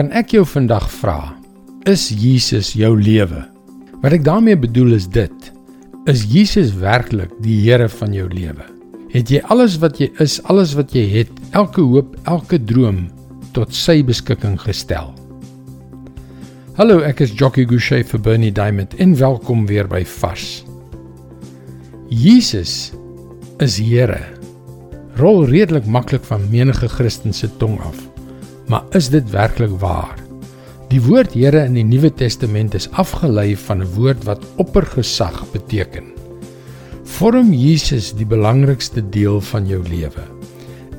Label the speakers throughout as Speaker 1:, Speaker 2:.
Speaker 1: Kan ek jou vandag vra, is Jesus jou lewe? Wat ek daarmee bedoel is dit: Is Jesus werklik die Here van jou lewe? Het jy alles wat jy is, alles wat jy het, elke hoop, elke droom tot sy beskikking gestel? Hallo, ek is Jockey Gouchee vir Bernie Diamond en welkom weer by Vars. Jesus is Here. Rol redelik maklik van menige Christen se tong af. Maar is dit werklik waar? Die woord Here in die Nuwe Testament is afgelei van 'n woord wat oppergesag beteken. Vorm Jesus die belangrikste deel van jou lewe.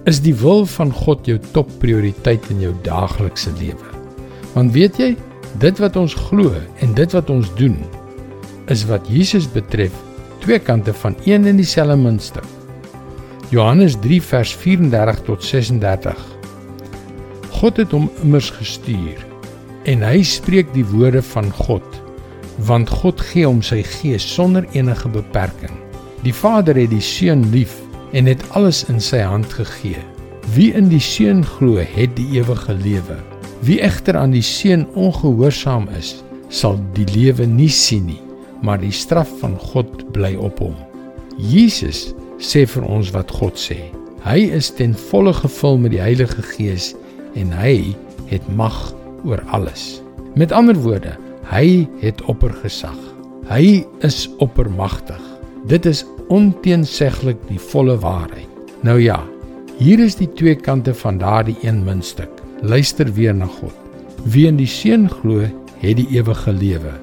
Speaker 1: Is die wil van God jou topprioriteit in jou daaglikse lewe? Want weet jy, dit wat ons glo en dit wat ons doen, is wat Jesus betref twee kante van een en dieselfde muntstuk. Johannes 3 vers 34 tot 36 God het hom immers gestuur en hy spreek die woorde van God want God gee hom sy gees sonder enige beperking. Die Vader het die Seun lief en het alles in sy hand gegee. Wie in die Seun glo, het die ewige lewe. Wie egter aan die Seun ongehoorsaam is, sal die lewe nie sien nie, maar die straf van God bly op hom. Jesus sê vir ons wat God sê. Hy is ten volle gevul met die Heilige Gees en hy het mag oor alles. Met ander woorde, hy het oppergesag. Hy is oppermagtig. Dit is onteenseglik die volle waarheid. Nou ja, hier is die twee kante van daardie een muntstuk. Luister weer na God. Wie in die Seun glo, het die ewige lewe.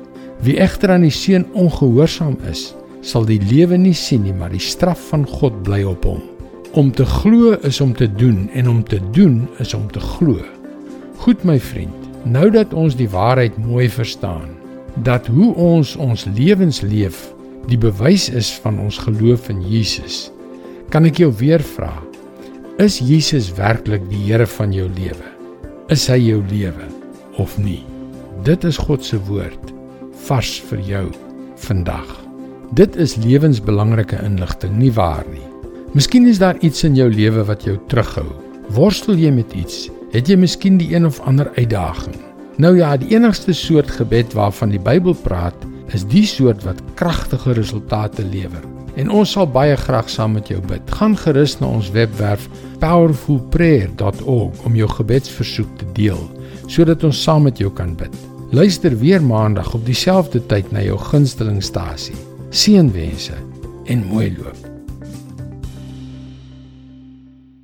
Speaker 1: Wie egter aan die Seun ongehoorsaam is, sal die lewe nie sien nie, maar die straf van God bly op hom. Om te glo is om te doen en om te doen is om te glo. Goed my vriend, nou dat ons die waarheid mooi verstaan, dat hoe ons ons lewens leef die bewys is van ons geloof in Jesus, kan ek jou weer vra, is Jesus werklik die Here van jou lewe? Is hy jou lewe of nie? Dit is God se woord vars vir jou vandag. Dit is lewensbelangrike inligting, nie waar nie? Miskien is daar iets in jou lewe wat jou terughou. Worstel jy met iets? Het jy miskien die een of ander uitdaging? Nou ja, die enigste soort gebed waarvan die Bybel praat, is die soort wat kragtige resultate lewer. En ons sal baie graag saam met jou bid. Gaan gerus na ons webwerf powerfulprayer.org om jou gebedsversoek te deel sodat ons saam met jou kan bid. Luister weer maandag op dieselfde tyd na jou gunstelingstasie. Seënwense en mooi loop.